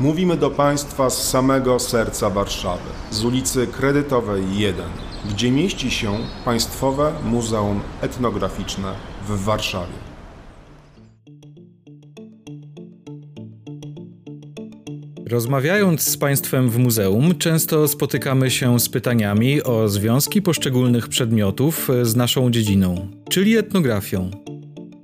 Mówimy do Państwa z samego serca Warszawy, z ulicy Kredytowej 1, gdzie mieści się Państwowe Muzeum Etnograficzne w Warszawie. Rozmawiając z Państwem w muzeum, często spotykamy się z pytaniami o związki poszczególnych przedmiotów z naszą dziedziną, czyli etnografią.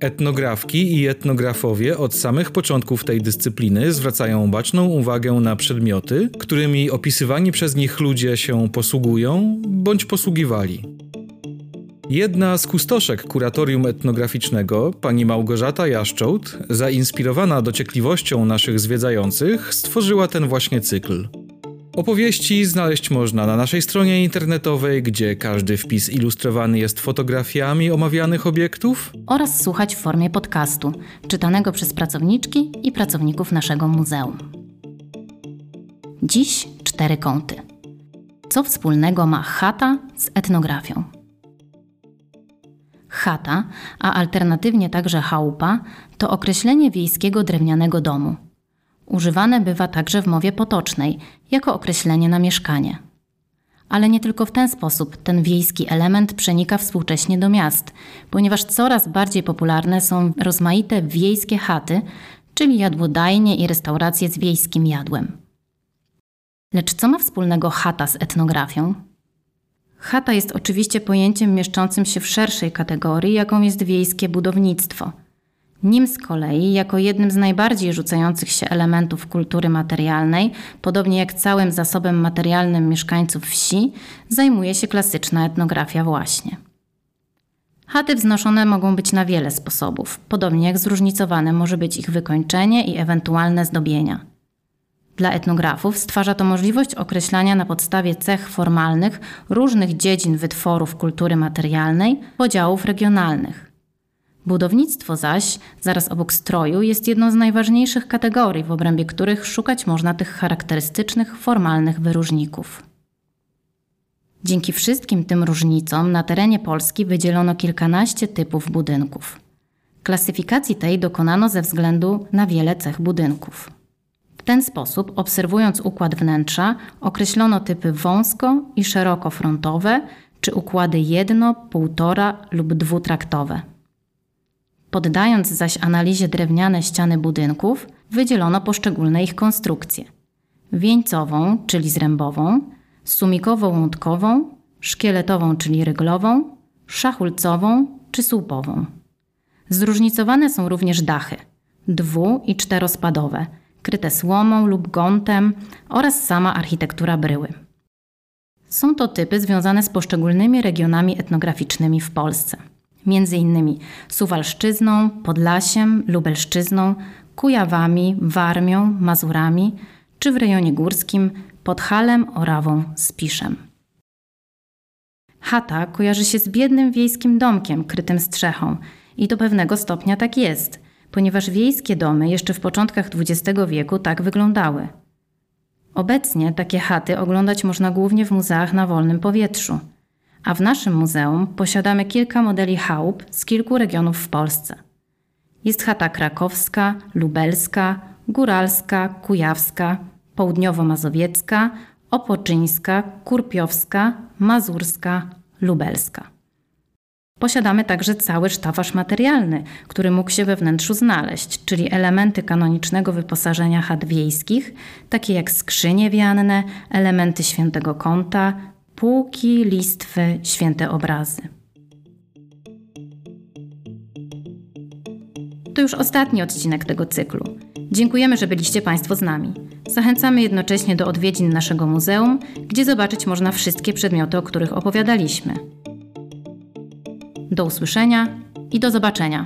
Etnografki i etnografowie od samych początków tej dyscypliny zwracają baczną uwagę na przedmioty, którymi opisywani przez nich ludzie się posługują bądź posługiwali. Jedna z kustoszek kuratorium etnograficznego, pani Małgorzata Jaszczołt, zainspirowana dociekliwością naszych zwiedzających, stworzyła ten właśnie cykl. Opowieści znaleźć można na naszej stronie internetowej, gdzie każdy wpis ilustrowany jest fotografiami omawianych obiektów oraz słuchać w formie podcastu, czytanego przez pracowniczki i pracowników naszego muzeum. Dziś cztery kąty. Co wspólnego ma chata z etnografią? Chata, a alternatywnie także chałupa, to określenie wiejskiego drewnianego domu – Używane bywa także w mowie potocznej jako określenie na mieszkanie. Ale nie tylko w ten sposób ten wiejski element przenika współcześnie do miast, ponieważ coraz bardziej popularne są rozmaite wiejskie chaty, czyli jadłodajnie i restauracje z wiejskim jadłem. Lecz co ma wspólnego chata z etnografią? Chata jest oczywiście pojęciem mieszczącym się w szerszej kategorii, jaką jest wiejskie budownictwo – nim z kolei, jako jednym z najbardziej rzucających się elementów kultury materialnej, podobnie jak całym zasobem materialnym mieszkańców wsi, zajmuje się klasyczna etnografia właśnie. Chaty wznoszone mogą być na wiele sposobów, podobnie jak zróżnicowane może być ich wykończenie i ewentualne zdobienia. Dla etnografów stwarza to możliwość określania na podstawie cech formalnych różnych dziedzin wytworów kultury materialnej, podziałów regionalnych – Budownictwo zaś, zaraz obok stroju, jest jedną z najważniejszych kategorii, w obrębie których szukać można tych charakterystycznych, formalnych wyróżników. Dzięki wszystkim tym różnicom na terenie Polski wydzielono kilkanaście typów budynków. Klasyfikacji tej dokonano ze względu na wiele cech budynków. W ten sposób, obserwując układ wnętrza, określono typy wąsko i szerokofrontowe, czy układy jedno, półtora lub dwutraktowe. Poddając zaś analizie drewniane ściany budynków, wydzielono poszczególne ich konstrukcje. Wieńcową, czyli zrębową, sumikowo-łądkową, szkieletową, czyli ryglową, szachulcową czy słupową. Zróżnicowane są również dachy dwu- i czterospadowe, kryte słomą lub gątem oraz sama architektura bryły. Są to typy związane z poszczególnymi regionami etnograficznymi w Polsce między innymi Suwalszczyzną, Podlasiem, Lubelszczyzną, Kujawami, Warmią, Mazurami, czy w rejonie górskim Podhalem, Orawą, Spiszem. Chata kojarzy się z biednym wiejskim domkiem krytym strzechą i do pewnego stopnia tak jest, ponieważ wiejskie domy jeszcze w początkach XX wieku tak wyglądały. Obecnie takie chaty oglądać można głównie w muzeach na wolnym powietrzu – a w naszym muzeum posiadamy kilka modeli chałup z kilku regionów w Polsce. Jest chata krakowska, lubelska, góralska, kujawska, południowo-mazowiecka, opoczyńska, kurpiowska, mazurska, lubelska. Posiadamy także cały sztafaż materialny, który mógł się we wnętrzu znaleźć, czyli elementy kanonicznego wyposażenia chat wiejskich, takie jak skrzynie wianne, elementy świętego kąta, półki, listwy, święte obrazy. To już ostatni odcinek tego cyklu. Dziękujemy, że byliście Państwo z nami. Zachęcamy jednocześnie do odwiedzin naszego muzeum, gdzie zobaczyć można wszystkie przedmioty, o których opowiadaliśmy. Do usłyszenia i do zobaczenia.